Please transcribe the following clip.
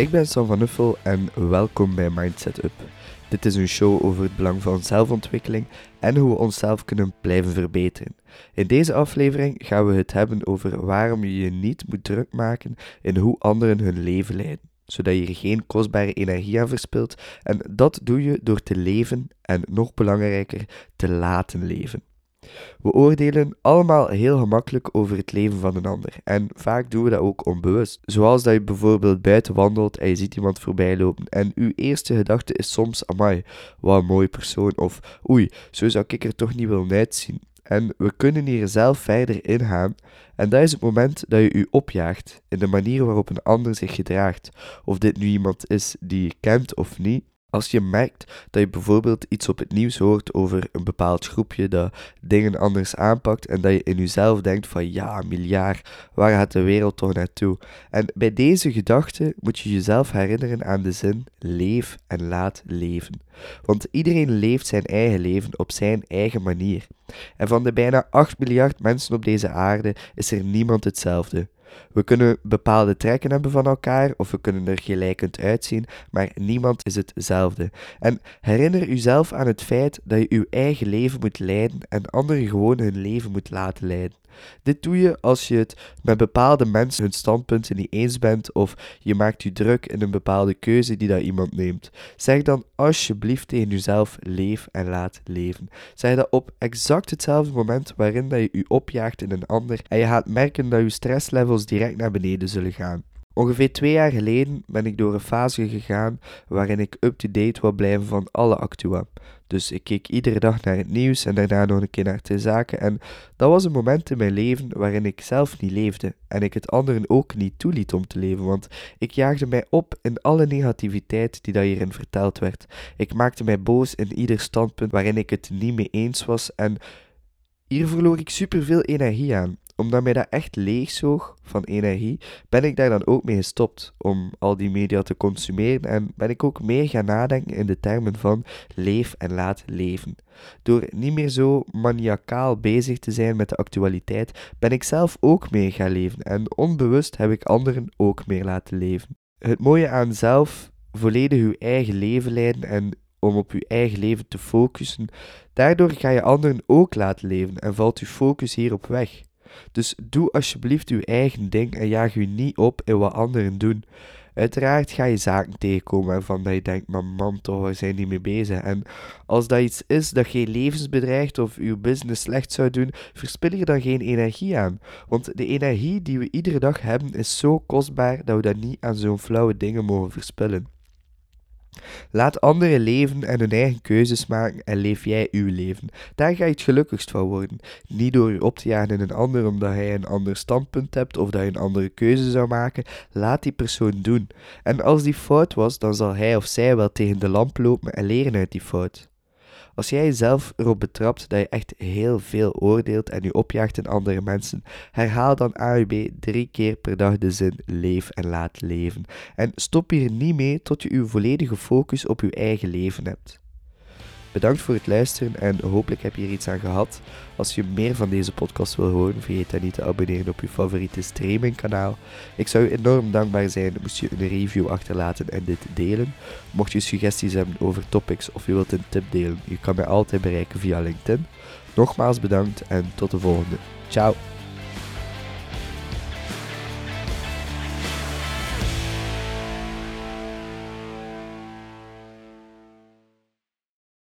Ik ben Sam van Uffel en welkom bij Mindset Up. Dit is een show over het belang van zelfontwikkeling en hoe we onszelf kunnen blijven verbeteren. In deze aflevering gaan we het hebben over waarom je je niet moet druk maken in hoe anderen hun leven leiden zodat je er geen kostbare energie aan verspilt. En dat doe je door te leven en nog belangrijker, te laten leven. We oordelen allemaal heel gemakkelijk over het leven van een ander en vaak doen we dat ook onbewust. Zoals dat je bijvoorbeeld buiten wandelt en je ziet iemand voorbij lopen en uw eerste gedachte is soms amai, wat een mooie persoon of oei, zo zou ik er toch niet willen uitzien. En we kunnen hier zelf verder ingaan. En dat is het moment dat je u opjaagt in de manier waarop een ander zich gedraagt. Of dit nu iemand is die je kent of niet. Als je merkt dat je bijvoorbeeld iets op het nieuws hoort over een bepaald groepje dat dingen anders aanpakt en dat je in jezelf denkt van ja, miljard, waar gaat de wereld toch naartoe? En bij deze gedachte moet je jezelf herinneren aan de zin leef en laat leven. Want iedereen leeft zijn eigen leven op zijn eigen manier. En van de bijna 8 miljard mensen op deze aarde is er niemand hetzelfde. We kunnen bepaalde trekken hebben van elkaar of we kunnen er gelijkend uitzien, maar niemand is hetzelfde. En herinner uzelf aan het feit dat je uw eigen leven moet leiden en anderen gewoon hun leven moet laten leiden. Dit doe je als je het met bepaalde mensen hun standpunten niet eens bent of je maakt je druk in een bepaalde keuze die dat iemand neemt. Zeg dan alsjeblieft tegen jezelf leef en laat leven. Zeg dat op exact hetzelfde moment waarin dat je je opjaagt in een ander en je gaat merken dat je direct naar beneden zullen gaan. Ongeveer twee jaar geleden ben ik door een fase gegaan waarin ik up-to-date wil blijven van alle actua. Dus ik keek iedere dag naar het nieuws en daarna nog een keer naar de zaken. En dat was een moment in mijn leven waarin ik zelf niet leefde. En ik het anderen ook niet toeliet om te leven. Want ik jaagde mij op in alle negativiteit die daar hierin verteld werd. Ik maakte mij boos in ieder standpunt waarin ik het niet mee eens was. En hier verloor ik superveel energie aan omdat mij dat echt leegzoog van energie, ben ik daar dan ook mee gestopt om al die media te consumeren en ben ik ook meer gaan nadenken in de termen van leef en laat leven. Door niet meer zo maniacaal bezig te zijn met de actualiteit, ben ik zelf ook meer gaan leven en onbewust heb ik anderen ook meer laten leven. Het mooie aan zelf volledig uw eigen leven leiden en om op uw eigen leven te focussen, daardoor ga je anderen ook laten leven en valt uw focus hierop weg. Dus doe alsjeblieft uw eigen ding en jaag u niet op in wat anderen doen. Uiteraard ga je zaken tegenkomen waarvan je denkt, maar man toch, zijn die mee bezig? En als dat iets is dat geen levensbedreigt of uw business slecht zou doen, verspil je dan geen energie aan. Want de energie die we iedere dag hebben is zo kostbaar dat we dat niet aan zo'n flauwe dingen mogen verspillen. Laat anderen leven en hun eigen keuzes maken en leef jij uw leven. Daar ga je het gelukkigst van worden. Niet door je op te jagen in een ander omdat hij een ander standpunt hebt of dat je een andere keuze zou maken. Laat die persoon doen. En als die fout was, dan zal hij of zij wel tegen de lamp lopen en leren uit die fout. Als jij jezelf erop betrapt dat je echt heel veel oordeelt en je opjaagt in andere mensen, herhaal dan AUB drie keer per dag de zin leef en laat leven. En stop hier niet mee tot je uw volledige focus op je eigen leven hebt. Bedankt voor het luisteren en hopelijk heb je hier iets aan gehad. Als je meer van deze podcast wil horen, vergeet dan niet te abonneren op je favoriete streamingkanaal. Ik zou enorm dankbaar zijn moest je een review achterlaten en dit delen. Mocht je suggesties hebben over topics of je wilt een tip delen, je kan mij altijd bereiken via LinkedIn. Nogmaals bedankt en tot de volgende. Ciao!